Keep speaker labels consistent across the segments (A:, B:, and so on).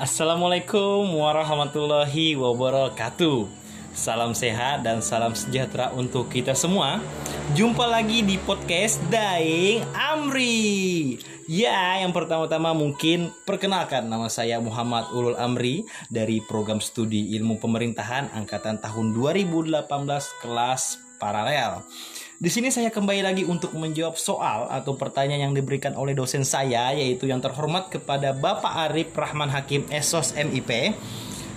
A: Assalamualaikum warahmatullahi wabarakatuh. Salam sehat dan salam sejahtera untuk kita semua. Jumpa lagi di podcast Daing Amri. Ya, yang pertama-tama mungkin perkenalkan nama saya Muhammad Ulul Amri dari program studi Ilmu Pemerintahan angkatan tahun 2018 kelas paralel. Di sini saya kembali lagi untuk menjawab soal atau pertanyaan yang diberikan oleh dosen saya yaitu yang terhormat kepada Bapak Arif Rahman Hakim Esos MIP.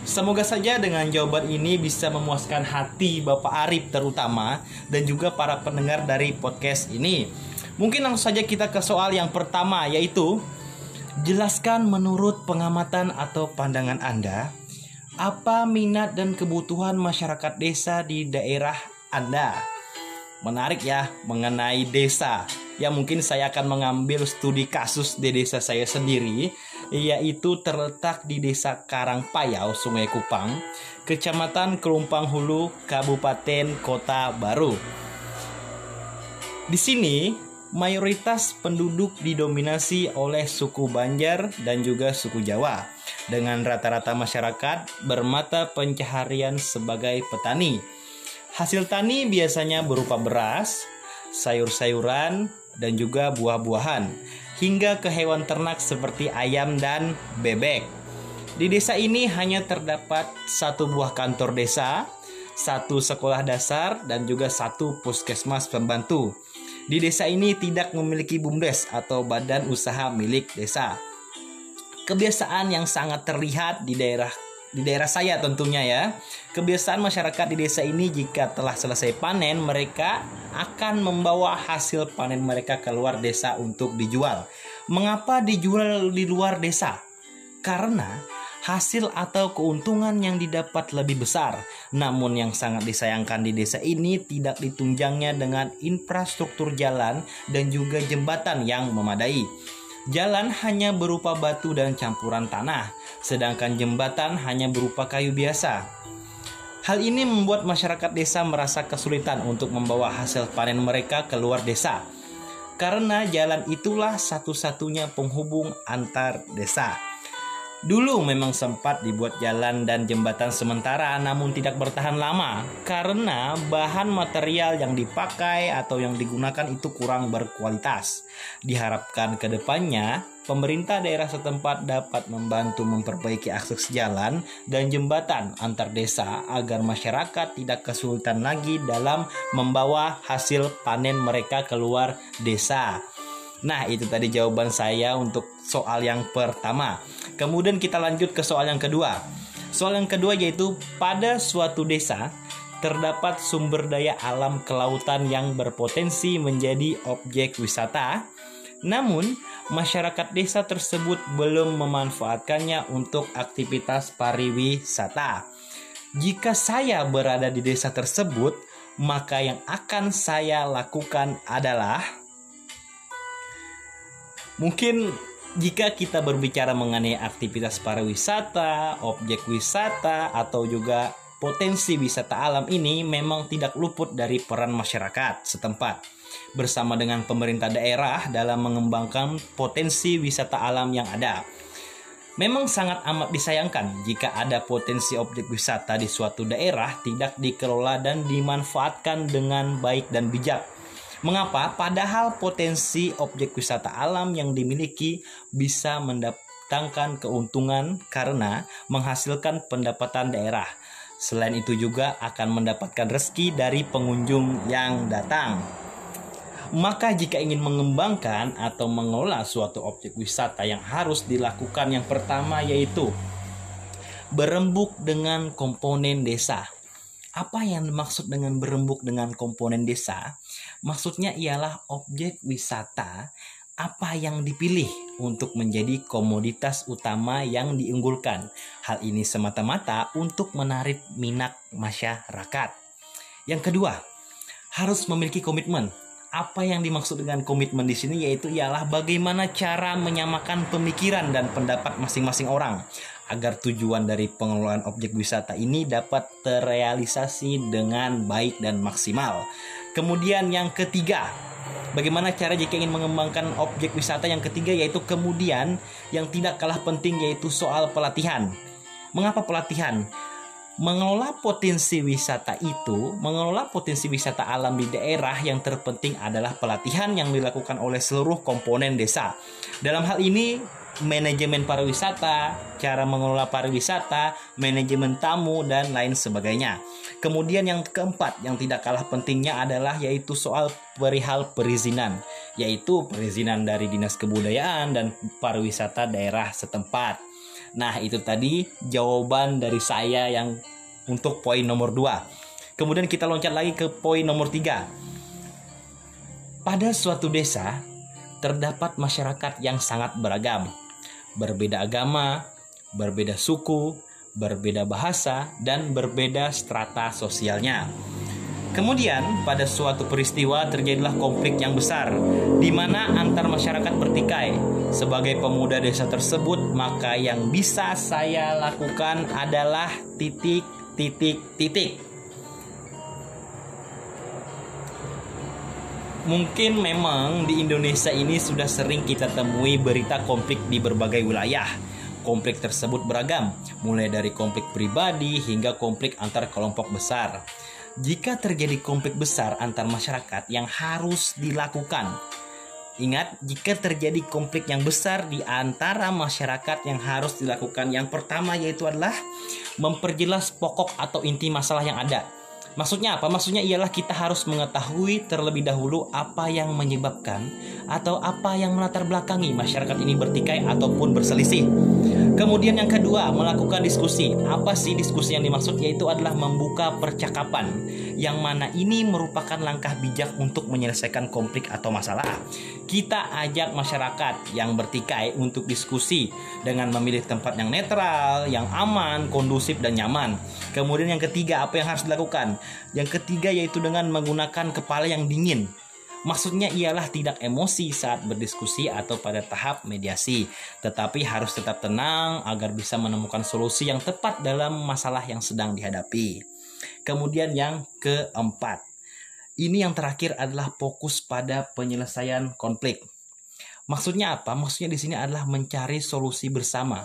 A: Semoga saja dengan jawaban ini bisa memuaskan hati Bapak Arif terutama dan juga para pendengar dari podcast ini. Mungkin langsung saja kita ke soal yang pertama yaitu jelaskan menurut pengamatan atau pandangan Anda apa minat dan kebutuhan masyarakat desa di daerah Anda. Menarik ya mengenai desa. Ya mungkin saya akan mengambil studi kasus di desa saya sendiri yaitu terletak di Desa Karangpayau, Sungai Kupang, Kecamatan Kelumpang Hulu, Kabupaten Kota Baru. Di sini mayoritas penduduk didominasi oleh suku Banjar dan juga suku Jawa dengan rata-rata masyarakat bermata pencaharian sebagai petani. Hasil tani biasanya berupa beras, sayur-sayuran, dan juga buah-buahan, hingga ke hewan ternak seperti ayam dan bebek. Di desa ini hanya terdapat satu buah kantor desa, satu sekolah dasar, dan juga satu puskesmas pembantu. Di desa ini tidak memiliki BUMDes atau badan usaha milik desa. Kebiasaan yang sangat terlihat di daerah di daerah saya tentunya ya. Kebiasaan masyarakat di desa ini jika telah selesai panen mereka akan membawa hasil panen mereka keluar desa untuk dijual. Mengapa dijual di luar desa? Karena hasil atau keuntungan yang didapat lebih besar. Namun yang sangat disayangkan di desa ini tidak ditunjangnya dengan infrastruktur jalan dan juga jembatan yang memadai. Jalan hanya berupa batu dan campuran tanah, sedangkan jembatan hanya berupa kayu biasa. Hal ini membuat masyarakat desa merasa kesulitan untuk membawa hasil panen mereka keluar desa. Karena jalan itulah satu-satunya penghubung antar desa. Dulu memang sempat dibuat jalan dan jembatan sementara namun tidak bertahan lama karena bahan material yang dipakai atau yang digunakan itu kurang berkualitas. Diharapkan ke depannya pemerintah daerah setempat dapat membantu memperbaiki akses jalan dan jembatan antar desa agar masyarakat tidak kesulitan lagi dalam membawa hasil panen mereka keluar desa. Nah, itu tadi jawaban saya untuk soal yang pertama. Kemudian kita lanjut ke soal yang kedua. Soal yang kedua yaitu pada suatu desa terdapat sumber daya alam kelautan yang berpotensi menjadi objek wisata. Namun, masyarakat desa tersebut belum memanfaatkannya untuk aktivitas pariwisata. Jika saya berada di desa tersebut, maka yang akan saya lakukan adalah Mungkin jika kita berbicara mengenai aktivitas pariwisata, objek wisata, atau juga potensi wisata alam ini memang tidak luput dari peran masyarakat setempat bersama dengan pemerintah daerah dalam mengembangkan potensi wisata alam yang ada. Memang sangat amat disayangkan jika ada potensi objek wisata di suatu daerah tidak dikelola dan dimanfaatkan dengan baik dan bijak Mengapa? Padahal potensi objek wisata alam yang dimiliki bisa mendatangkan keuntungan karena menghasilkan pendapatan daerah. Selain itu juga akan mendapatkan rezeki dari pengunjung yang datang. Maka jika ingin mengembangkan atau mengelola suatu objek wisata yang harus dilakukan yang pertama yaitu berembuk dengan komponen desa. Apa yang dimaksud dengan berembuk dengan komponen desa? Maksudnya ialah objek wisata apa yang dipilih untuk menjadi komoditas utama yang diunggulkan. Hal ini semata-mata untuk menarik minat masyarakat. Yang kedua, harus memiliki komitmen. Apa yang dimaksud dengan komitmen di sini yaitu ialah bagaimana cara menyamakan pemikiran dan pendapat masing-masing orang agar tujuan dari pengelolaan objek wisata ini dapat terrealisasi dengan baik dan maksimal. Kemudian yang ketiga, Bagaimana cara jika ingin mengembangkan objek wisata yang ketiga yaitu kemudian yang tidak kalah penting yaitu soal pelatihan. Mengapa pelatihan? Mengelola potensi wisata itu, mengelola potensi wisata alam di daerah yang terpenting adalah pelatihan yang dilakukan oleh seluruh komponen desa. Dalam hal ini, manajemen pariwisata, cara mengelola pariwisata, manajemen tamu, dan lain sebagainya. Kemudian yang keempat yang tidak kalah pentingnya adalah yaitu soal perihal perizinan, yaitu perizinan dari Dinas Kebudayaan dan Pariwisata daerah setempat. Nah, itu tadi jawaban dari saya yang untuk poin nomor 2. Kemudian kita loncat lagi ke poin nomor 3. Pada suatu desa terdapat masyarakat yang sangat beragam. Berbeda agama, berbeda suku, berbeda bahasa, dan berbeda strata sosialnya. Kemudian pada suatu peristiwa terjadilah konflik yang besar di mana antar masyarakat bertikai. Sebagai pemuda desa tersebut, maka yang bisa saya lakukan adalah titik titik titik. Mungkin memang di Indonesia ini sudah sering kita temui berita konflik di berbagai wilayah. Konflik tersebut beragam, mulai dari konflik pribadi hingga konflik antar kelompok besar jika terjadi konflik besar antar masyarakat yang harus dilakukan. Ingat, jika terjadi konflik yang besar di antara masyarakat yang harus dilakukan, yang pertama yaitu adalah memperjelas pokok atau inti masalah yang ada. Maksudnya apa? Maksudnya ialah kita harus mengetahui terlebih dahulu apa yang menyebabkan atau apa yang melatar belakangi masyarakat ini bertikai ataupun berselisih. Kemudian yang kedua, melakukan diskusi. Apa sih diskusi yang dimaksud? Yaitu adalah membuka percakapan yang mana ini merupakan langkah bijak untuk menyelesaikan konflik atau masalah. Kita ajak masyarakat yang bertikai untuk diskusi dengan memilih tempat yang netral, yang aman, kondusif dan nyaman. Kemudian yang ketiga, apa yang harus dilakukan? Yang ketiga yaitu dengan menggunakan kepala yang dingin Maksudnya ialah tidak emosi saat berdiskusi atau pada tahap mediasi, tetapi harus tetap tenang agar bisa menemukan solusi yang tepat dalam masalah yang sedang dihadapi. Kemudian yang keempat, ini yang terakhir adalah fokus pada penyelesaian konflik. Maksudnya apa? Maksudnya di sini adalah mencari solusi bersama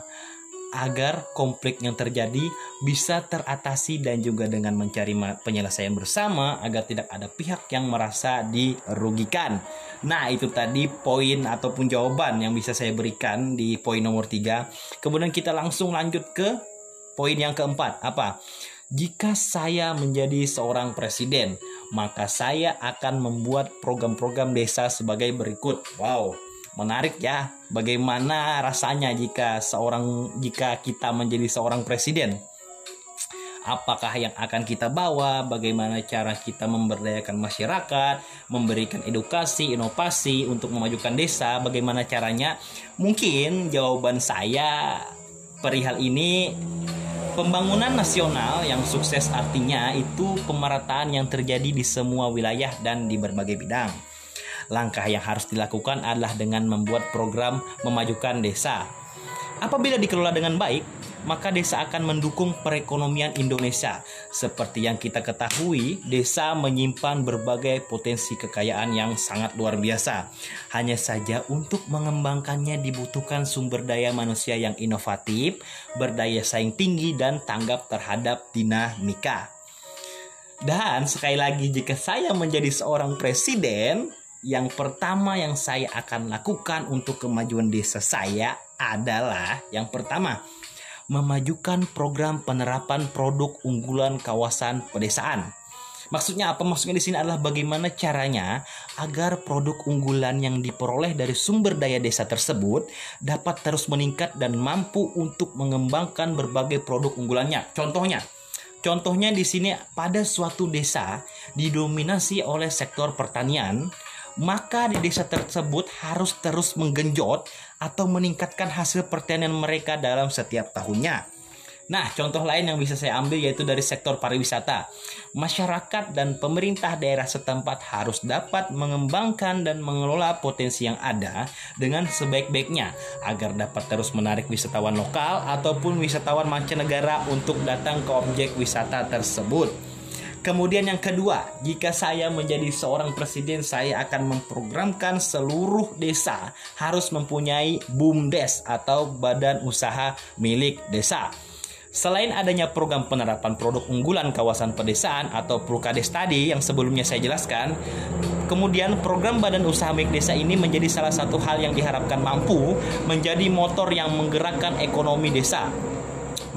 A: agar konflik yang terjadi bisa teratasi dan juga dengan mencari penyelesaian bersama agar tidak ada pihak yang merasa dirugikan. Nah, itu tadi poin ataupun jawaban yang bisa saya berikan di poin nomor 3. Kemudian kita langsung lanjut ke poin yang keempat. Apa? Jika saya menjadi seorang presiden, maka saya akan membuat program-program desa sebagai berikut. Wow, menarik ya bagaimana rasanya jika seorang jika kita menjadi seorang presiden apakah yang akan kita bawa, bagaimana cara kita memberdayakan masyarakat, memberikan edukasi, inovasi untuk memajukan desa, bagaimana caranya. Mungkin jawaban saya perihal ini pembangunan nasional yang sukses artinya itu pemerataan yang terjadi di semua wilayah dan di berbagai bidang. Langkah yang harus dilakukan adalah dengan membuat program memajukan desa. Apabila dikelola dengan baik, maka desa akan mendukung perekonomian Indonesia. Seperti yang kita ketahui, desa menyimpan berbagai potensi kekayaan yang sangat luar biasa. Hanya saja untuk mengembangkannya dibutuhkan sumber daya manusia yang inovatif, berdaya saing tinggi dan tanggap terhadap dinamika. Dan sekali lagi jika saya menjadi seorang presiden, yang pertama yang saya akan lakukan untuk kemajuan desa saya adalah yang pertama memajukan program penerapan produk unggulan kawasan pedesaan. Maksudnya apa? Maksudnya di sini adalah bagaimana caranya agar produk unggulan yang diperoleh dari sumber daya desa tersebut dapat terus meningkat dan mampu untuk mengembangkan berbagai produk unggulannya. Contohnya, contohnya di sini pada suatu desa didominasi oleh sektor pertanian, maka di desa tersebut harus terus menggenjot atau meningkatkan hasil pertanian mereka dalam setiap tahunnya. Nah, contoh lain yang bisa saya ambil yaitu dari sektor pariwisata. Masyarakat dan pemerintah daerah setempat harus dapat mengembangkan dan mengelola potensi yang ada dengan sebaik-baiknya agar dapat terus menarik wisatawan lokal ataupun wisatawan mancanegara untuk datang ke objek wisata tersebut. Kemudian yang kedua, jika saya menjadi seorang presiden, saya akan memprogramkan seluruh desa harus mempunyai BUMDes atau Badan Usaha Milik Desa. Selain adanya program penerapan produk unggulan kawasan pedesaan atau Prukades tadi yang sebelumnya saya jelaskan, kemudian program Badan Usaha Milik Desa ini menjadi salah satu hal yang diharapkan mampu menjadi motor yang menggerakkan ekonomi desa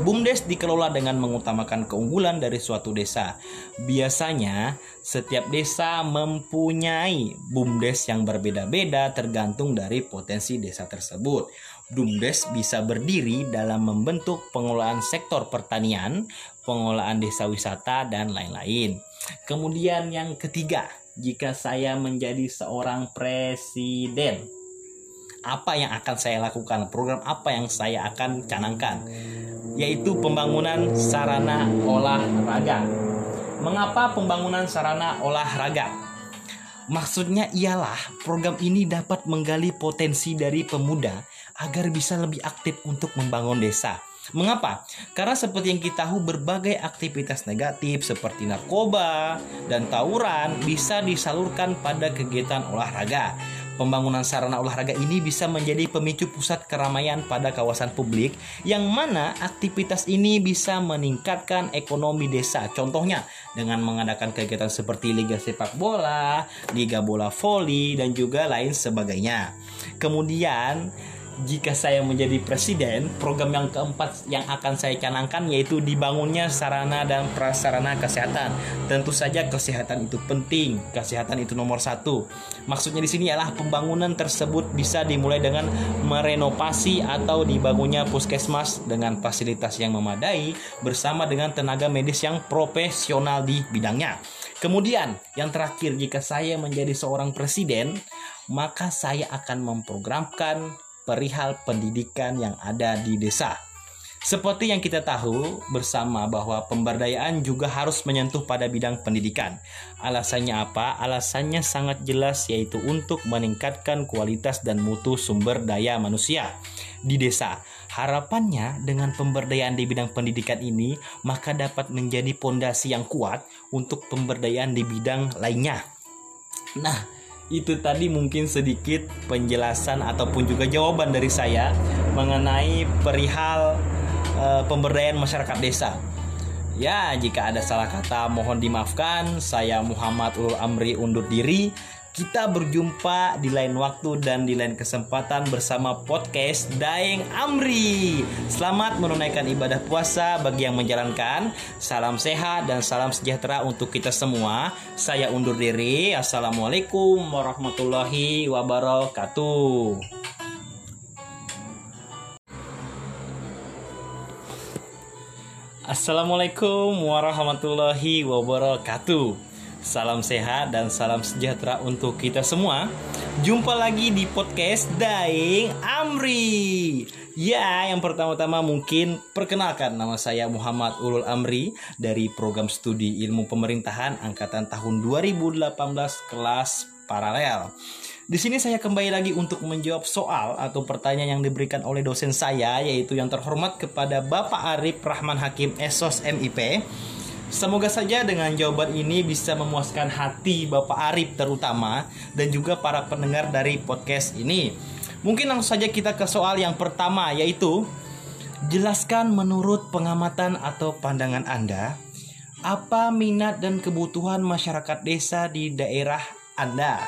A: BUMDes dikelola dengan mengutamakan keunggulan dari suatu desa. Biasanya, setiap desa mempunyai BUMDes yang berbeda-beda tergantung dari potensi desa tersebut. BUMDes bisa berdiri dalam membentuk pengelolaan sektor pertanian, pengelolaan desa wisata, dan lain-lain. Kemudian yang ketiga, jika saya menjadi seorang presiden, apa yang akan saya lakukan, program apa yang saya akan canangkan yaitu pembangunan sarana olahraga. Mengapa pembangunan sarana olahraga? Maksudnya ialah program ini dapat menggali potensi dari pemuda agar bisa lebih aktif untuk membangun desa. Mengapa? Karena seperti yang kita tahu berbagai aktivitas negatif seperti narkoba dan tawuran bisa disalurkan pada kegiatan olahraga. Pembangunan sarana olahraga ini bisa menjadi pemicu pusat keramaian pada kawasan publik yang mana aktivitas ini bisa meningkatkan ekonomi desa. Contohnya dengan mengadakan kegiatan seperti liga sepak bola, liga bola voli dan juga lain sebagainya. Kemudian jika saya menjadi presiden, program yang keempat yang akan saya canangkan yaitu dibangunnya sarana dan prasarana kesehatan. Tentu saja kesehatan itu penting, kesehatan itu nomor satu. Maksudnya di sini adalah pembangunan tersebut bisa dimulai dengan merenovasi atau dibangunnya puskesmas dengan fasilitas yang memadai bersama dengan tenaga medis yang profesional di bidangnya. Kemudian, yang terakhir, jika saya menjadi seorang presiden, maka saya akan memprogramkan perihal pendidikan yang ada di desa. Seperti yang kita tahu bersama bahwa pemberdayaan juga harus menyentuh pada bidang pendidikan. Alasannya apa? Alasannya sangat jelas yaitu untuk meningkatkan kualitas dan mutu sumber daya manusia di desa. Harapannya dengan pemberdayaan di bidang pendidikan ini maka dapat menjadi pondasi yang kuat untuk pemberdayaan di bidang lainnya. Nah, itu tadi mungkin sedikit penjelasan ataupun juga jawaban dari saya mengenai perihal e, pemberdayaan masyarakat desa. Ya, jika ada salah kata mohon dimaafkan. Saya Muhammad Ul Amri undur diri. Kita berjumpa di lain waktu dan di lain kesempatan bersama podcast Daeng Amri. Selamat menunaikan ibadah puasa bagi yang menjalankan. Salam sehat dan salam sejahtera untuk kita semua. Saya undur diri. Assalamualaikum warahmatullahi wabarakatuh. Assalamualaikum warahmatullahi wabarakatuh. Salam sehat dan salam sejahtera untuk kita semua. Jumpa lagi di podcast Daing Amri. Ya, yang pertama-tama mungkin perkenalkan nama saya Muhammad Ulul Amri dari program studi ilmu pemerintahan angkatan tahun 2018 kelas paralel. Di sini saya kembali lagi untuk menjawab soal atau pertanyaan yang diberikan oleh dosen saya yaitu yang terhormat kepada Bapak Arif Rahman Hakim Esos MIP Semoga saja dengan jawaban ini bisa memuaskan hati Bapak Arif terutama dan juga para pendengar dari podcast ini. Mungkin langsung saja kita ke soal yang pertama yaitu jelaskan menurut pengamatan atau pandangan Anda apa minat dan kebutuhan masyarakat desa di daerah Anda.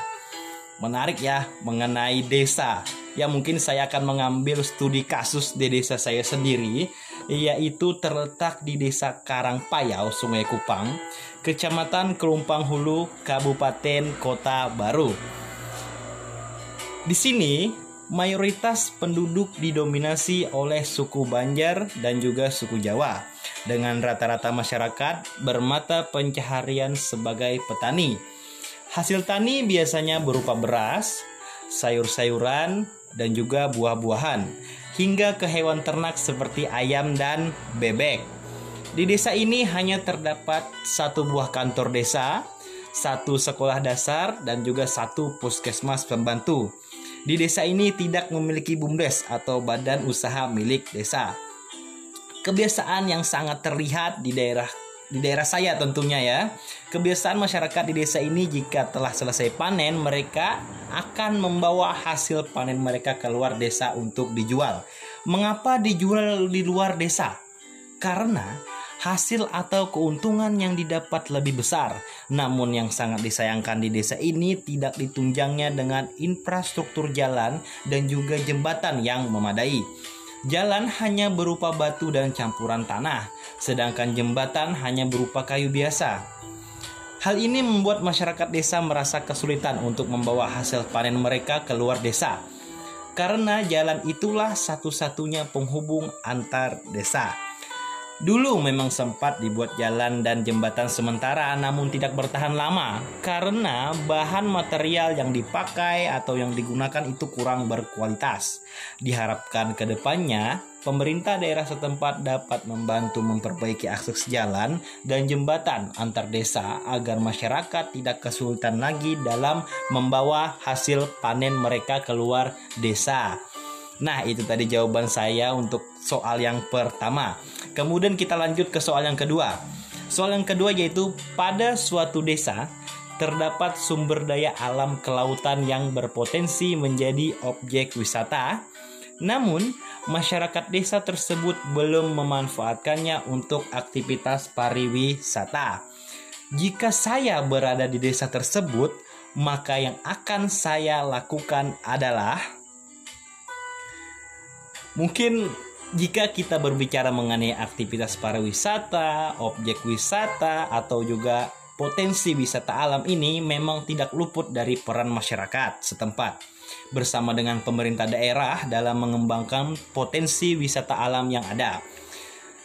A: Menarik ya mengenai desa. Ya mungkin saya akan mengambil studi kasus di desa saya sendiri yaitu terletak di Desa Karangpayau, Sungai Kupang, Kecamatan Kelumpang Hulu, Kabupaten Kota Baru. Di sini, mayoritas penduduk didominasi oleh suku Banjar dan juga suku Jawa, dengan rata-rata masyarakat bermata pencaharian sebagai petani. Hasil tani biasanya berupa beras, sayur-sayuran, dan juga buah-buahan hingga ke hewan ternak seperti ayam dan bebek. Di desa ini hanya terdapat satu buah kantor desa, satu sekolah dasar, dan juga satu puskesmas pembantu. Di desa ini tidak memiliki BUMDes atau badan usaha milik desa. Kebiasaan yang sangat terlihat di daerah di daerah saya tentunya ya. Kebiasaan masyarakat di desa ini jika telah selesai panen mereka akan membawa hasil panen mereka keluar desa untuk dijual. Mengapa dijual di luar desa? Karena hasil atau keuntungan yang didapat lebih besar. Namun yang sangat disayangkan di desa ini tidak ditunjangnya dengan infrastruktur jalan dan juga jembatan yang memadai. Jalan hanya berupa batu dan campuran tanah, sedangkan jembatan hanya berupa kayu biasa. Hal ini membuat masyarakat desa merasa kesulitan untuk membawa hasil panen mereka keluar desa, karena jalan itulah satu-satunya penghubung antar desa. Dulu memang sempat dibuat jalan dan jembatan sementara namun tidak bertahan lama karena bahan material yang dipakai atau yang digunakan itu kurang berkualitas. Diharapkan ke depannya pemerintah daerah setempat dapat membantu memperbaiki akses jalan dan jembatan antar desa agar masyarakat tidak kesulitan lagi dalam membawa hasil panen mereka keluar desa. Nah, itu tadi jawaban saya untuk soal yang pertama. Kemudian kita lanjut ke soal yang kedua. Soal yang kedua yaitu pada suatu desa terdapat sumber daya alam kelautan yang berpotensi menjadi objek wisata. Namun, masyarakat desa tersebut belum memanfaatkannya untuk aktivitas pariwisata. Jika saya berada di desa tersebut, maka yang akan saya lakukan adalah Mungkin jika kita berbicara mengenai aktivitas pariwisata, objek wisata, atau juga potensi wisata alam ini memang tidak luput dari peran masyarakat setempat bersama dengan pemerintah daerah dalam mengembangkan potensi wisata alam yang ada.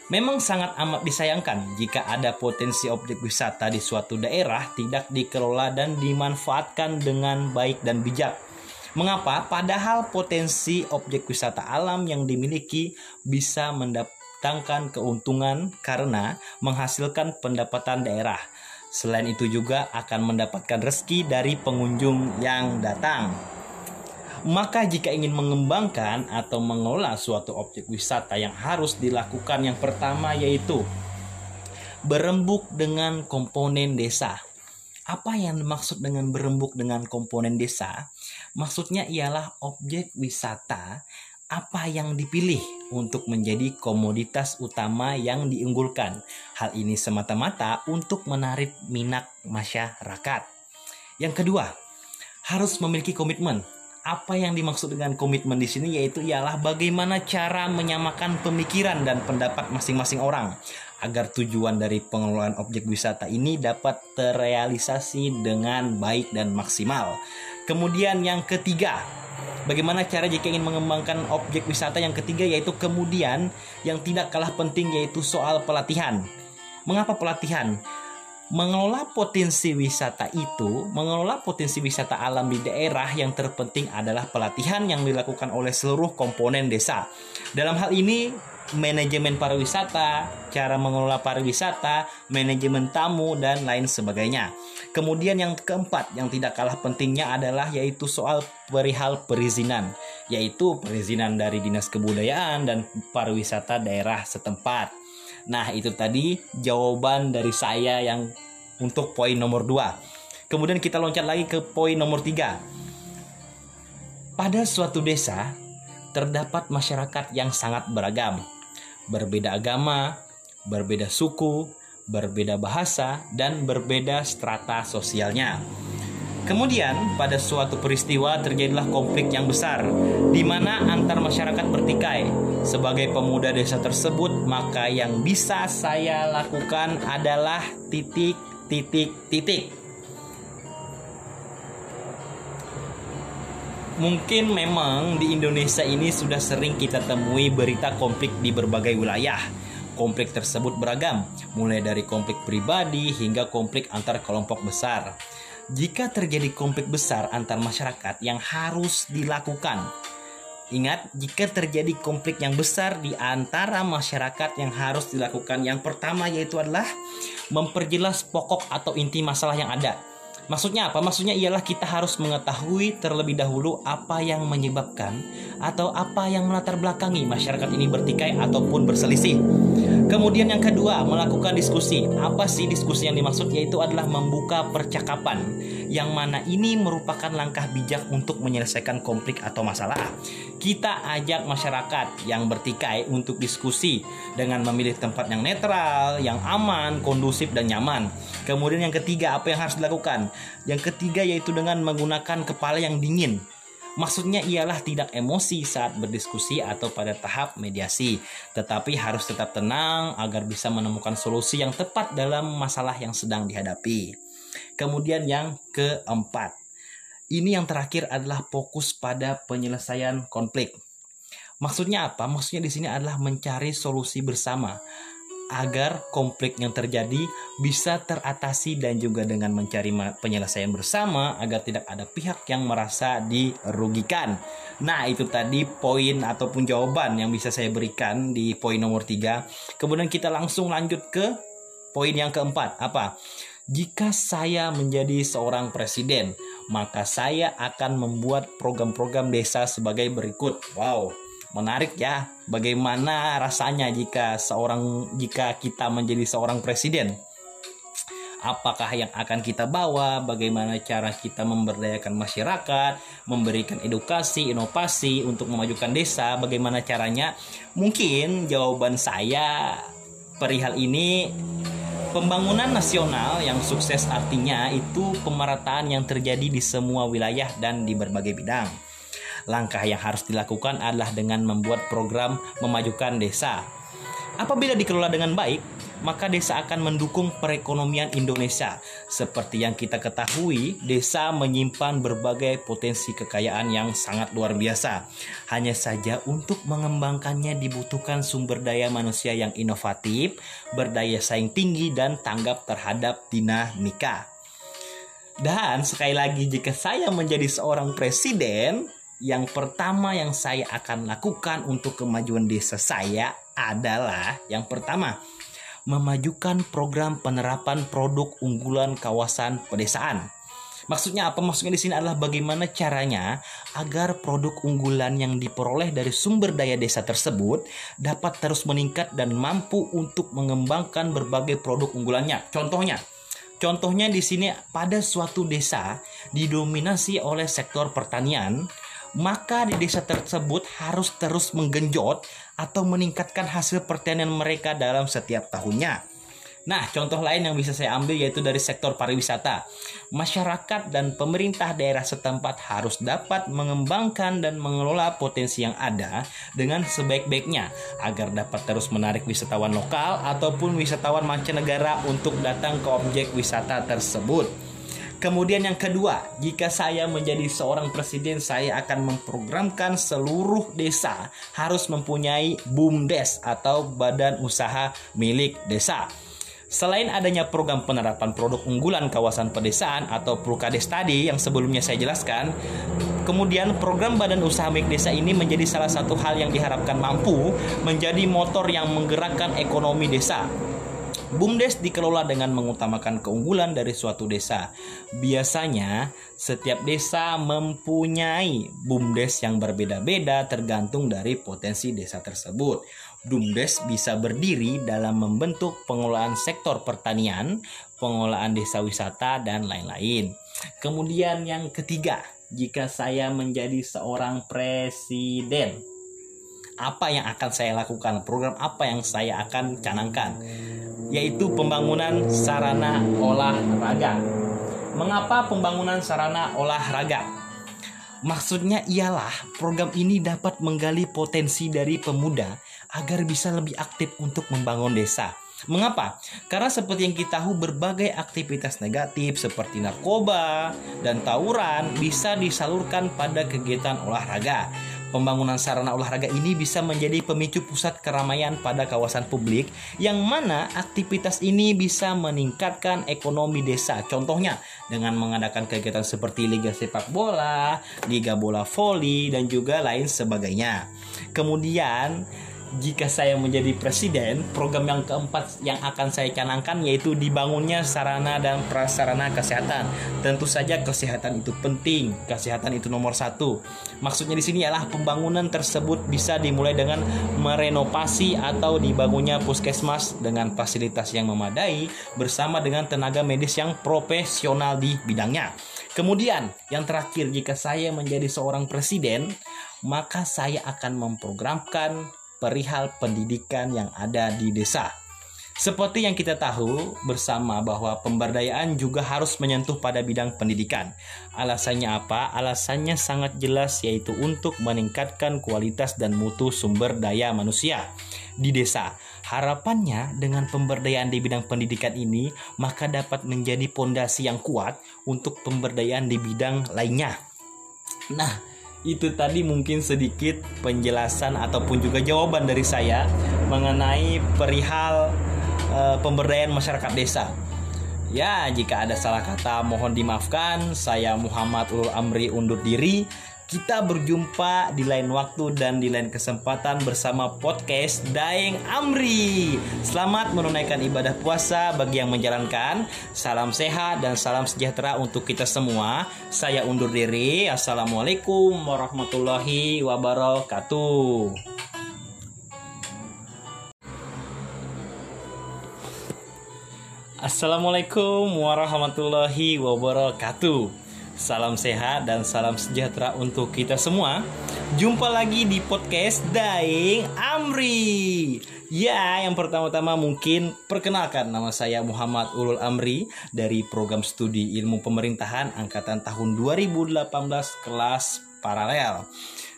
A: Memang sangat amat disayangkan jika ada potensi objek wisata di suatu daerah tidak dikelola dan dimanfaatkan dengan baik dan bijak Mengapa? Padahal potensi objek wisata alam yang dimiliki bisa mendatangkan keuntungan karena menghasilkan pendapatan daerah. Selain itu juga akan mendapatkan rezeki dari pengunjung yang datang. Maka jika ingin mengembangkan atau mengelola suatu objek wisata yang harus dilakukan yang pertama yaitu berembuk dengan komponen desa. Apa yang dimaksud dengan berembuk dengan komponen desa? Maksudnya ialah objek wisata apa yang dipilih untuk menjadi komoditas utama yang diunggulkan. Hal ini semata-mata untuk menarik minat masyarakat. Yang kedua, harus memiliki komitmen apa yang dimaksud dengan komitmen di sini yaitu ialah bagaimana cara menyamakan pemikiran dan pendapat masing-masing orang agar tujuan dari pengelolaan objek wisata ini dapat terrealisasi dengan baik dan maksimal. Kemudian yang ketiga, bagaimana cara jika ingin mengembangkan objek wisata yang ketiga yaitu kemudian yang tidak kalah penting yaitu soal pelatihan. Mengapa pelatihan? Mengelola potensi wisata itu, mengelola potensi wisata alam di daerah yang terpenting adalah pelatihan yang dilakukan oleh seluruh komponen desa. Dalam hal ini, manajemen pariwisata, cara mengelola pariwisata, manajemen tamu dan lain sebagainya. Kemudian yang keempat yang tidak kalah pentingnya adalah yaitu soal perihal perizinan, yaitu perizinan dari Dinas Kebudayaan dan Pariwisata daerah setempat. Nah, itu tadi jawaban dari saya yang untuk poin nomor 2. Kemudian kita loncat lagi ke poin nomor 3. Pada suatu desa terdapat masyarakat yang sangat beragam berbeda agama, berbeda suku, berbeda bahasa, dan berbeda strata sosialnya. Kemudian, pada suatu peristiwa terjadilah konflik yang besar, di mana antar masyarakat bertikai. Sebagai pemuda desa tersebut, maka yang bisa saya lakukan adalah titik, titik, titik. Mungkin memang di Indonesia ini sudah sering kita temui berita konflik di berbagai wilayah. Konflik tersebut beragam, mulai dari konflik pribadi hingga konflik antar kelompok besar. Jika terjadi konflik besar antar masyarakat yang harus dilakukan, Ingat, jika terjadi konflik yang besar di antara masyarakat yang harus dilakukan, yang pertama yaitu adalah memperjelas pokok atau inti masalah yang ada. Maksudnya apa? Maksudnya ialah kita harus mengetahui terlebih dahulu apa yang menyebabkan atau apa yang melatar belakangi masyarakat ini bertikai ataupun berselisih. Kemudian yang kedua, melakukan diskusi. Apa sih diskusi yang dimaksud? Yaitu adalah membuka percakapan yang mana ini merupakan langkah bijak untuk menyelesaikan konflik atau masalah. Kita ajak masyarakat yang bertikai untuk diskusi dengan memilih tempat yang netral, yang aman, kondusif dan nyaman. Kemudian yang ketiga, apa yang harus dilakukan? Yang ketiga yaitu dengan menggunakan kepala yang dingin. Maksudnya ialah tidak emosi saat berdiskusi atau pada tahap mediasi, tetapi harus tetap tenang agar bisa menemukan solusi yang tepat dalam masalah yang sedang dihadapi. Kemudian yang keempat, ini yang terakhir adalah fokus pada penyelesaian konflik. Maksudnya apa? Maksudnya di sini adalah mencari solusi bersama agar konflik yang terjadi bisa teratasi dan juga dengan mencari penyelesaian bersama agar tidak ada pihak yang merasa dirugikan. Nah, itu tadi poin ataupun jawaban yang bisa saya berikan di poin nomor 3. Kemudian kita langsung lanjut ke poin yang keempat. Apa? Jika saya menjadi seorang presiden, maka saya akan membuat program-program desa sebagai berikut. Wow, menarik ya bagaimana rasanya jika seorang jika kita menjadi seorang presiden? Apakah yang akan kita bawa? Bagaimana cara kita memberdayakan masyarakat? Memberikan edukasi inovasi untuk memajukan desa? Bagaimana caranya? Mungkin jawaban saya perihal ini Pembangunan nasional yang sukses artinya itu pemerataan yang terjadi di semua wilayah dan di berbagai bidang Langkah yang harus dilakukan adalah dengan membuat program memajukan desa. Apabila dikelola dengan baik, maka desa akan mendukung perekonomian Indonesia. Seperti yang kita ketahui, desa menyimpan berbagai potensi kekayaan yang sangat luar biasa. Hanya saja untuk mengembangkannya dibutuhkan sumber daya manusia yang inovatif, berdaya saing tinggi dan tanggap terhadap dinamika. Dan sekali lagi jika saya menjadi seorang presiden, yang pertama yang saya akan lakukan untuk kemajuan desa saya adalah yang pertama memajukan program penerapan produk unggulan kawasan pedesaan. Maksudnya apa? Maksudnya di sini adalah bagaimana caranya agar produk unggulan yang diperoleh dari sumber daya desa tersebut dapat terus meningkat dan mampu untuk mengembangkan berbagai produk unggulannya. Contohnya, contohnya di sini pada suatu desa didominasi oleh sektor pertanian, maka di desa tersebut harus terus menggenjot atau meningkatkan hasil pertanian mereka dalam setiap tahunnya. Nah, contoh lain yang bisa saya ambil yaitu dari sektor pariwisata. Masyarakat dan pemerintah daerah setempat harus dapat mengembangkan dan mengelola potensi yang ada dengan sebaik-baiknya agar dapat terus menarik wisatawan lokal ataupun wisatawan mancanegara untuk datang ke objek wisata tersebut. Kemudian yang kedua, jika saya menjadi seorang presiden, saya akan memprogramkan seluruh desa harus mempunyai BUMDes atau badan usaha milik desa. Selain adanya program penerapan produk unggulan kawasan pedesaan atau Prukades tadi yang sebelumnya saya jelaskan, kemudian program badan usaha milik desa ini menjadi salah satu hal yang diharapkan mampu menjadi motor yang menggerakkan ekonomi desa BUMDes dikelola dengan mengutamakan keunggulan dari suatu desa. Biasanya, setiap desa mempunyai BUMDes yang berbeda-beda tergantung dari potensi desa tersebut. BUMDes bisa berdiri dalam membentuk pengelolaan sektor pertanian, pengelolaan desa wisata, dan lain-lain. Kemudian yang ketiga, jika saya menjadi seorang presiden, apa yang akan saya lakukan, program apa yang saya akan canangkan, yaitu pembangunan sarana olahraga. Mengapa pembangunan sarana olahraga? Maksudnya ialah program ini dapat menggali potensi dari pemuda agar bisa lebih aktif untuk membangun desa. Mengapa? Karena seperti yang kita tahu berbagai aktivitas negatif seperti narkoba dan tawuran bisa disalurkan pada kegiatan olahraga. Pembangunan sarana olahraga ini bisa menjadi pemicu pusat keramaian pada kawasan publik yang mana aktivitas ini bisa meningkatkan ekonomi desa. Contohnya dengan mengadakan kegiatan seperti liga sepak bola, liga bola voli dan juga lain sebagainya. Kemudian jika saya menjadi presiden, program yang keempat yang akan saya canangkan yaitu dibangunnya sarana dan prasarana kesehatan. Tentu saja kesehatan itu penting, kesehatan itu nomor satu. Maksudnya di sini adalah pembangunan tersebut bisa dimulai dengan merenovasi atau dibangunnya puskesmas dengan fasilitas yang memadai bersama dengan tenaga medis yang profesional di bidangnya. Kemudian, yang terakhir, jika saya menjadi seorang presiden, maka saya akan memprogramkan perihal pendidikan yang ada di desa. Seperti yang kita tahu bersama bahwa pemberdayaan juga harus menyentuh pada bidang pendidikan. Alasannya apa? Alasannya sangat jelas yaitu untuk meningkatkan kualitas dan mutu sumber daya manusia di desa. Harapannya dengan pemberdayaan di bidang pendidikan ini maka dapat menjadi pondasi yang kuat untuk pemberdayaan di bidang lainnya. Nah, itu tadi mungkin sedikit penjelasan ataupun juga jawaban dari saya mengenai perihal e, pemberdayaan masyarakat desa. Ya, jika ada salah kata mohon dimaafkan. Saya Muhammad Ulul Amri undur diri. Kita berjumpa di lain waktu dan di lain kesempatan bersama podcast Daeng Amri. Selamat menunaikan ibadah puasa bagi yang menjalankan. Salam sehat dan salam sejahtera untuk kita semua. Saya undur diri. Assalamualaikum warahmatullahi wabarakatuh. Assalamualaikum warahmatullahi wabarakatuh. Salam sehat dan salam sejahtera untuk kita semua. Jumpa lagi di podcast Daing Amri. Ya, yang pertama-tama mungkin perkenalkan nama saya Muhammad Ulul Amri dari program studi ilmu pemerintahan angkatan tahun 2018 kelas paralel.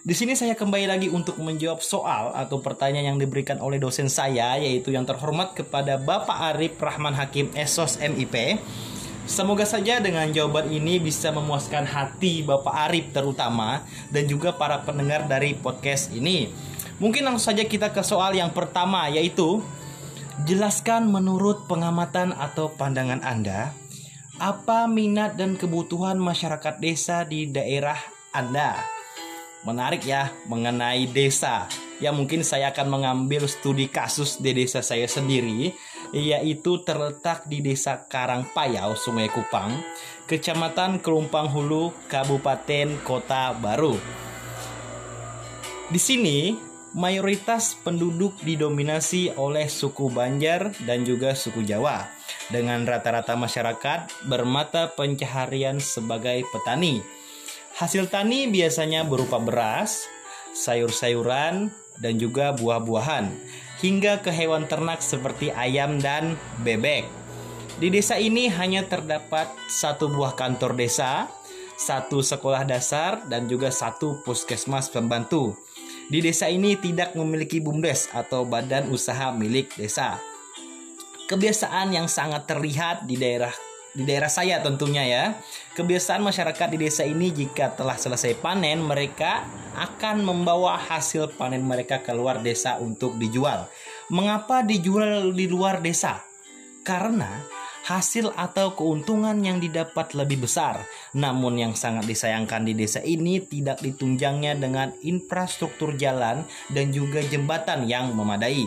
A: Di sini saya kembali lagi untuk menjawab soal atau pertanyaan yang diberikan oleh dosen saya yaitu yang terhormat kepada Bapak Arif Rahman Hakim Esos MIP Semoga saja dengan jawaban ini bisa memuaskan hati Bapak Arif terutama dan juga para pendengar dari podcast ini. Mungkin langsung saja kita ke soal yang pertama yaitu jelaskan menurut pengamatan atau pandangan Anda apa minat dan kebutuhan masyarakat desa di daerah Anda. Menarik ya mengenai desa. Ya mungkin saya akan mengambil studi kasus di desa saya sendiri yaitu terletak di Desa Karangpayau, Sungai Kupang, Kecamatan Kelumpang Hulu, Kabupaten Kota Baru. Di sini, mayoritas penduduk didominasi oleh suku Banjar dan juga suku Jawa, dengan rata-rata masyarakat bermata pencaharian sebagai petani. Hasil tani biasanya berupa beras, sayur-sayuran, dan juga buah-buahan hingga ke hewan ternak seperti ayam dan bebek. Di desa ini hanya terdapat satu buah kantor desa, satu sekolah dasar, dan juga satu puskesmas pembantu. Di desa ini tidak memiliki BUMDes atau badan usaha milik desa. Kebiasaan yang sangat terlihat di daerah di daerah saya tentunya ya. Kebiasaan masyarakat di desa ini jika telah selesai panen mereka akan membawa hasil panen mereka keluar desa untuk dijual. Mengapa dijual di luar desa? Karena hasil atau keuntungan yang didapat lebih besar. Namun yang sangat disayangkan di desa ini tidak ditunjangnya dengan infrastruktur jalan dan juga jembatan yang memadai.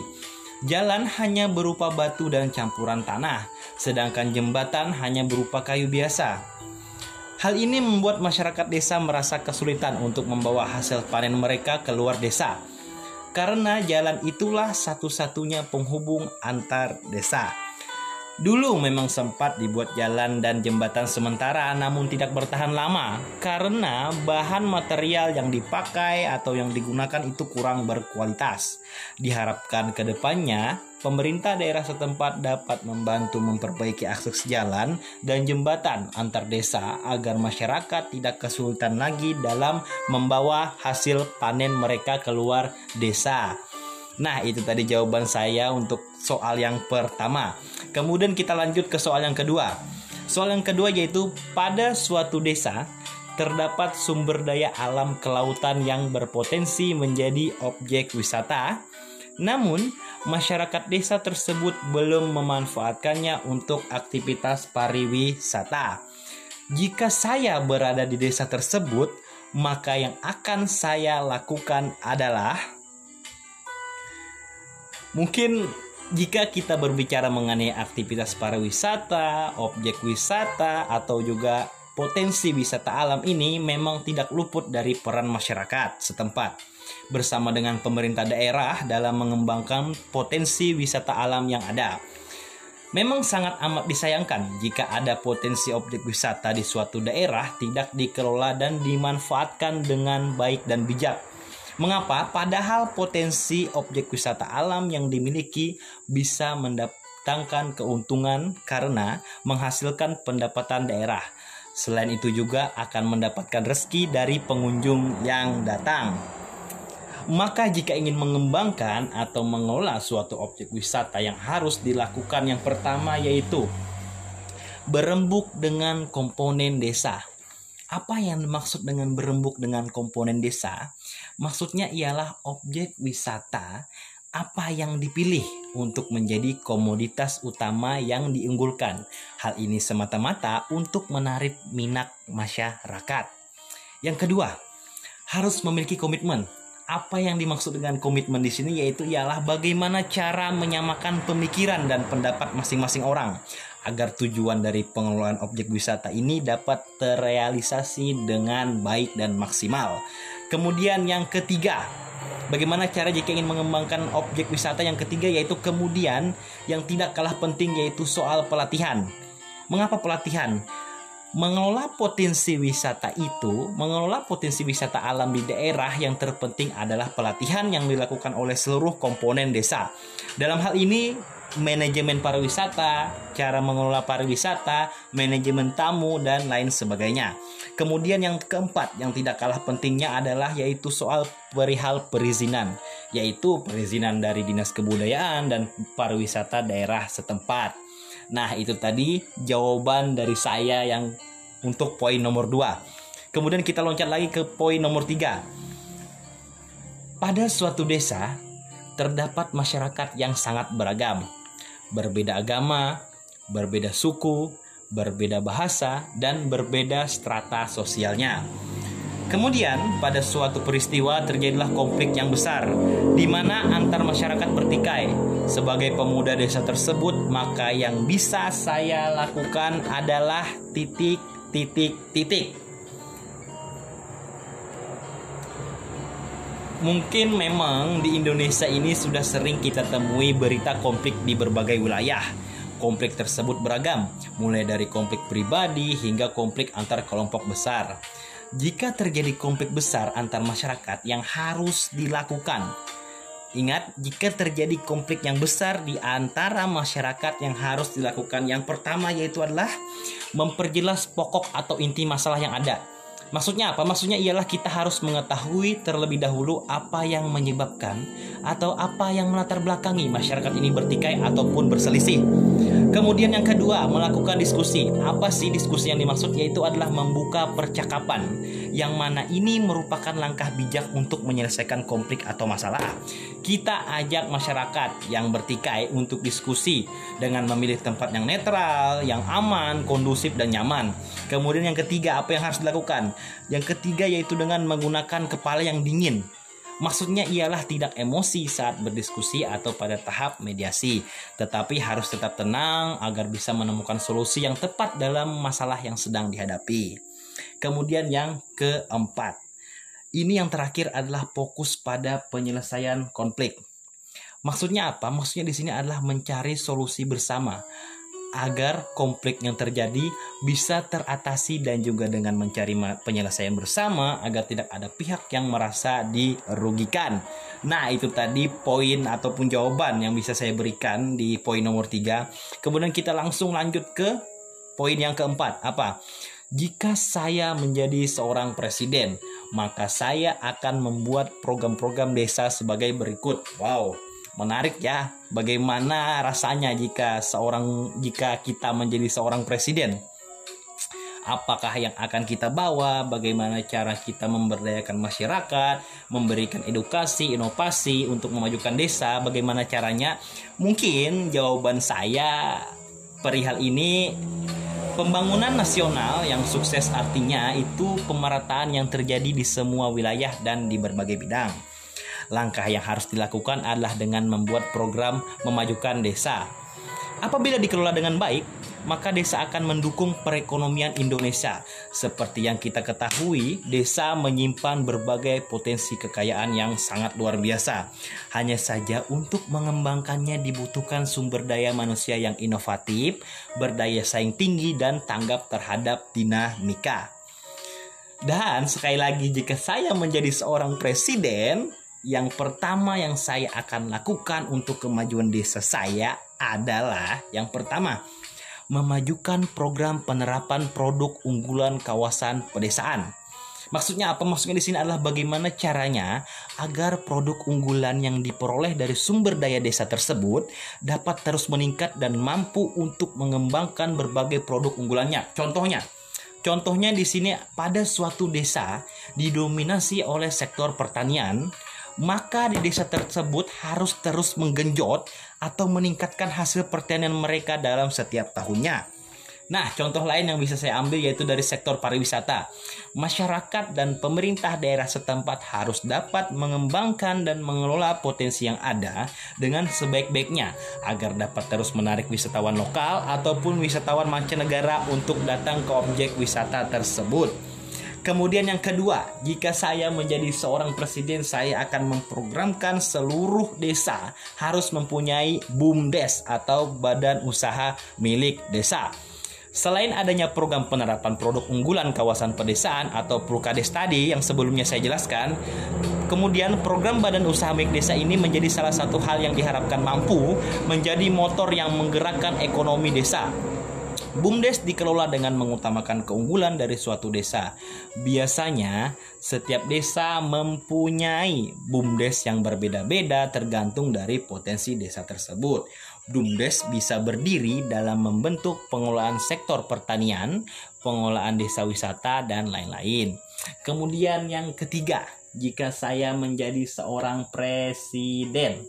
A: Jalan hanya berupa batu dan campuran tanah, sedangkan jembatan hanya berupa kayu biasa. Hal ini membuat masyarakat desa merasa kesulitan untuk membawa hasil panen mereka keluar desa, karena jalan itulah satu-satunya penghubung antar desa. Dulu memang sempat dibuat jalan dan jembatan sementara namun tidak bertahan lama karena bahan material yang dipakai atau yang digunakan itu kurang berkualitas. Diharapkan ke depannya pemerintah daerah setempat dapat membantu memperbaiki akses jalan dan jembatan antar desa agar masyarakat tidak kesulitan lagi dalam membawa hasil panen mereka keluar desa. Nah, itu tadi jawaban saya untuk soal yang pertama. Kemudian kita lanjut ke soal yang kedua. Soal yang kedua yaitu pada suatu desa terdapat sumber daya alam kelautan yang berpotensi menjadi objek wisata. Namun, masyarakat desa tersebut belum memanfaatkannya untuk aktivitas pariwisata. Jika saya berada di desa tersebut, maka yang akan saya lakukan adalah Mungkin jika kita berbicara mengenai aktivitas pariwisata, objek wisata, atau juga potensi wisata alam ini memang tidak luput dari peran masyarakat setempat bersama dengan pemerintah daerah dalam mengembangkan potensi wisata alam yang ada. Memang sangat amat disayangkan jika ada potensi objek wisata di suatu daerah tidak dikelola dan dimanfaatkan dengan baik dan bijak. Mengapa? Padahal potensi objek wisata alam yang dimiliki bisa mendatangkan keuntungan karena menghasilkan pendapatan daerah. Selain itu juga akan mendapatkan rezeki dari pengunjung yang datang. Maka jika ingin mengembangkan atau mengelola suatu objek wisata yang harus dilakukan yang pertama yaitu berembuk dengan komponen desa. Apa yang dimaksud dengan berembuk dengan komponen desa? Maksudnya ialah objek wisata apa yang dipilih untuk menjadi komoditas utama yang diunggulkan. Hal ini semata-mata untuk menarik minat masyarakat. Yang kedua, harus memiliki komitmen apa yang dimaksud dengan komitmen di sini yaitu ialah bagaimana cara menyamakan pemikiran dan pendapat masing-masing orang agar tujuan dari pengelolaan objek wisata ini dapat terrealisasi dengan baik dan maksimal. Kemudian yang ketiga, bagaimana cara jika ingin mengembangkan objek wisata yang ketiga yaitu kemudian yang tidak kalah penting yaitu soal pelatihan. Mengapa pelatihan? mengelola potensi wisata itu, mengelola potensi wisata alam di daerah yang terpenting adalah pelatihan yang dilakukan oleh seluruh komponen desa. Dalam hal ini, manajemen pariwisata, cara mengelola pariwisata, manajemen tamu dan lain sebagainya. Kemudian yang keempat yang tidak kalah pentingnya adalah yaitu soal perihal perizinan, yaitu perizinan dari Dinas Kebudayaan dan Pariwisata daerah setempat. Nah, itu tadi jawaban dari saya yang untuk poin nomor 2. Kemudian kita loncat lagi ke poin nomor 3. Pada suatu desa terdapat masyarakat yang sangat beragam, berbeda agama, berbeda suku, berbeda bahasa, dan berbeda strata sosialnya. Kemudian pada suatu peristiwa terjadilah konflik yang besar di mana antar masyarakat bertikai. Sebagai pemuda desa tersebut, maka yang bisa saya lakukan adalah titik titik titik. Mungkin memang di Indonesia ini sudah sering kita temui berita konflik di berbagai wilayah. Konflik tersebut beragam, mulai dari konflik pribadi hingga konflik antar kelompok besar jika terjadi konflik besar antar masyarakat yang harus dilakukan. Ingat, jika terjadi konflik yang besar di antara masyarakat yang harus dilakukan, yang pertama yaitu adalah memperjelas pokok atau inti masalah yang ada. Maksudnya apa? Maksudnya ialah kita harus mengetahui terlebih dahulu apa yang menyebabkan atau apa yang melatar belakangi masyarakat ini bertikai ataupun berselisih. Kemudian yang kedua, melakukan diskusi. Apa sih diskusi yang dimaksud? Yaitu adalah membuka percakapan yang mana ini merupakan langkah bijak untuk menyelesaikan konflik atau masalah. Kita ajak masyarakat yang bertikai untuk diskusi dengan memilih tempat yang netral, yang aman, kondusif dan nyaman. Kemudian yang ketiga, apa yang harus dilakukan? Yang ketiga yaitu dengan menggunakan kepala yang dingin. Maksudnya ialah tidak emosi saat berdiskusi atau pada tahap mediasi, tetapi harus tetap tenang agar bisa menemukan solusi yang tepat dalam masalah yang sedang dihadapi. Kemudian yang keempat, ini yang terakhir adalah fokus pada penyelesaian konflik. Maksudnya apa? Maksudnya di sini adalah mencari solusi bersama agar konflik yang terjadi bisa teratasi dan juga dengan mencari penyelesaian bersama agar tidak ada pihak yang merasa dirugikan. Nah, itu tadi poin ataupun jawaban yang bisa saya berikan di poin nomor 3. Kemudian kita langsung lanjut ke poin yang keempat. Apa? Jika saya menjadi seorang presiden, maka saya akan membuat program-program desa sebagai berikut. Wow, menarik ya. Bagaimana rasanya jika seorang jika kita menjadi seorang presiden? Apakah yang akan kita bawa? Bagaimana cara kita memberdayakan masyarakat memberikan edukasi inovasi untuk memajukan desa? Bagaimana caranya? Mungkin jawaban saya perihal ini Pembangunan nasional yang sukses artinya itu pemerataan yang terjadi di semua wilayah dan di berbagai bidang Langkah yang harus dilakukan adalah dengan membuat program memajukan desa. Apabila dikelola dengan baik, maka desa akan mendukung perekonomian Indonesia. Seperti yang kita ketahui, desa menyimpan berbagai potensi kekayaan yang sangat luar biasa. Hanya saja untuk mengembangkannya dibutuhkan sumber daya manusia yang inovatif, berdaya saing tinggi dan tanggap terhadap dinamika. Dan sekali lagi jika saya menjadi seorang presiden, yang pertama yang saya akan lakukan untuk kemajuan desa saya adalah yang pertama memajukan program penerapan produk unggulan kawasan pedesaan. Maksudnya apa? Maksudnya di sini adalah bagaimana caranya agar produk unggulan yang diperoleh dari sumber daya desa tersebut dapat terus meningkat dan mampu untuk mengembangkan berbagai produk unggulannya. Contohnya, contohnya di sini pada suatu desa didominasi oleh sektor pertanian, maka di desa tersebut harus terus menggenjot atau meningkatkan hasil pertanian mereka dalam setiap tahunnya. Nah, contoh lain yang bisa saya ambil yaitu dari sektor pariwisata. Masyarakat dan pemerintah daerah setempat harus dapat mengembangkan dan mengelola potensi yang ada dengan sebaik-baiknya agar dapat terus menarik wisatawan lokal ataupun wisatawan mancanegara untuk datang ke objek wisata tersebut. Kemudian yang kedua, jika saya menjadi seorang presiden, saya akan memprogramkan seluruh desa harus mempunyai BUMDes atau badan usaha milik desa. Selain adanya program penerapan produk unggulan kawasan pedesaan atau Prukades tadi yang sebelumnya saya jelaskan, kemudian program badan usaha milik desa ini menjadi salah satu hal yang diharapkan mampu menjadi motor yang menggerakkan ekonomi desa BUMDes dikelola dengan mengutamakan keunggulan dari suatu desa. Biasanya, setiap desa mempunyai BUMDes yang berbeda-beda tergantung dari potensi desa tersebut. BUMDes bisa berdiri dalam membentuk pengelolaan sektor pertanian, pengelolaan desa wisata, dan lain-lain. Kemudian yang ketiga, jika saya menjadi seorang presiden,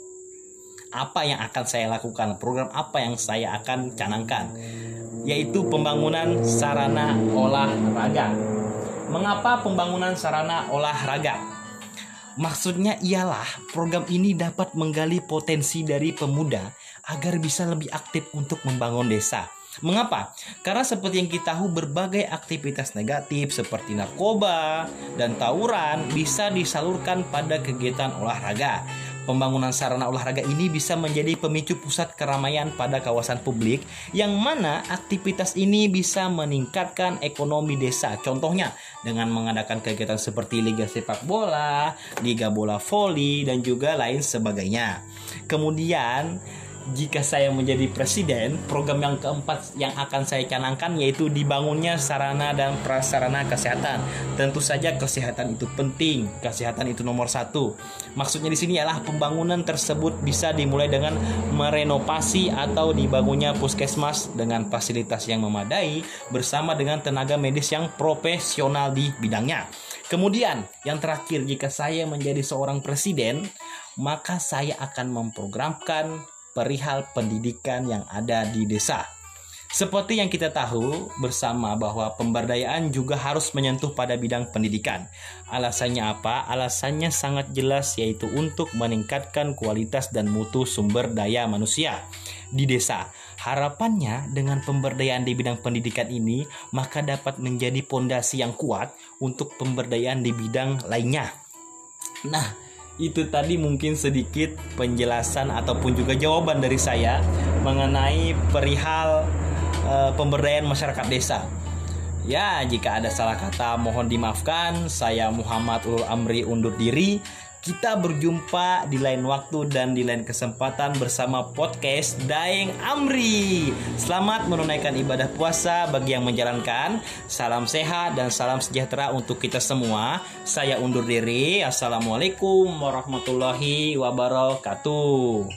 A: apa yang akan saya lakukan, program apa yang saya akan canangkan yaitu pembangunan sarana olahraga. Mengapa pembangunan sarana olahraga? Maksudnya ialah program ini dapat menggali potensi dari pemuda agar bisa lebih aktif untuk membangun desa. Mengapa? Karena seperti yang kita tahu berbagai aktivitas negatif seperti narkoba dan tawuran bisa disalurkan pada kegiatan olahraga. Pembangunan sarana olahraga ini bisa menjadi pemicu pusat keramaian pada kawasan publik yang mana aktivitas ini bisa meningkatkan ekonomi desa. Contohnya dengan mengadakan kegiatan seperti liga sepak bola, liga bola voli dan juga lain sebagainya. Kemudian jika saya menjadi presiden, program yang keempat yang akan saya canangkan yaitu dibangunnya sarana dan prasarana kesehatan. Tentu saja kesehatan itu penting, kesehatan itu nomor satu. Maksudnya di sini adalah pembangunan tersebut bisa dimulai dengan merenovasi atau dibangunnya puskesmas dengan fasilitas yang memadai bersama dengan tenaga medis yang profesional di bidangnya. Kemudian, yang terakhir, jika saya menjadi seorang presiden, maka saya akan memprogramkan perihal pendidikan yang ada di desa. Seperti yang kita tahu bersama bahwa pemberdayaan juga harus menyentuh pada bidang pendidikan. Alasannya apa? Alasannya sangat jelas yaitu untuk meningkatkan kualitas dan mutu sumber daya manusia di desa. Harapannya dengan pemberdayaan di bidang pendidikan ini maka dapat menjadi pondasi yang kuat untuk pemberdayaan di bidang lainnya. Nah, itu tadi mungkin sedikit penjelasan ataupun juga jawaban dari saya mengenai perihal uh, pemberdayaan masyarakat desa. Ya, jika ada salah kata mohon dimaafkan. Saya Muhammad Ulul Amri undur diri. Kita berjumpa di lain waktu dan di lain kesempatan bersama podcast Daeng Amri. Selamat menunaikan ibadah puasa bagi yang menjalankan. Salam sehat dan salam sejahtera untuk kita semua. Saya undur diri. Assalamualaikum warahmatullahi wabarakatuh.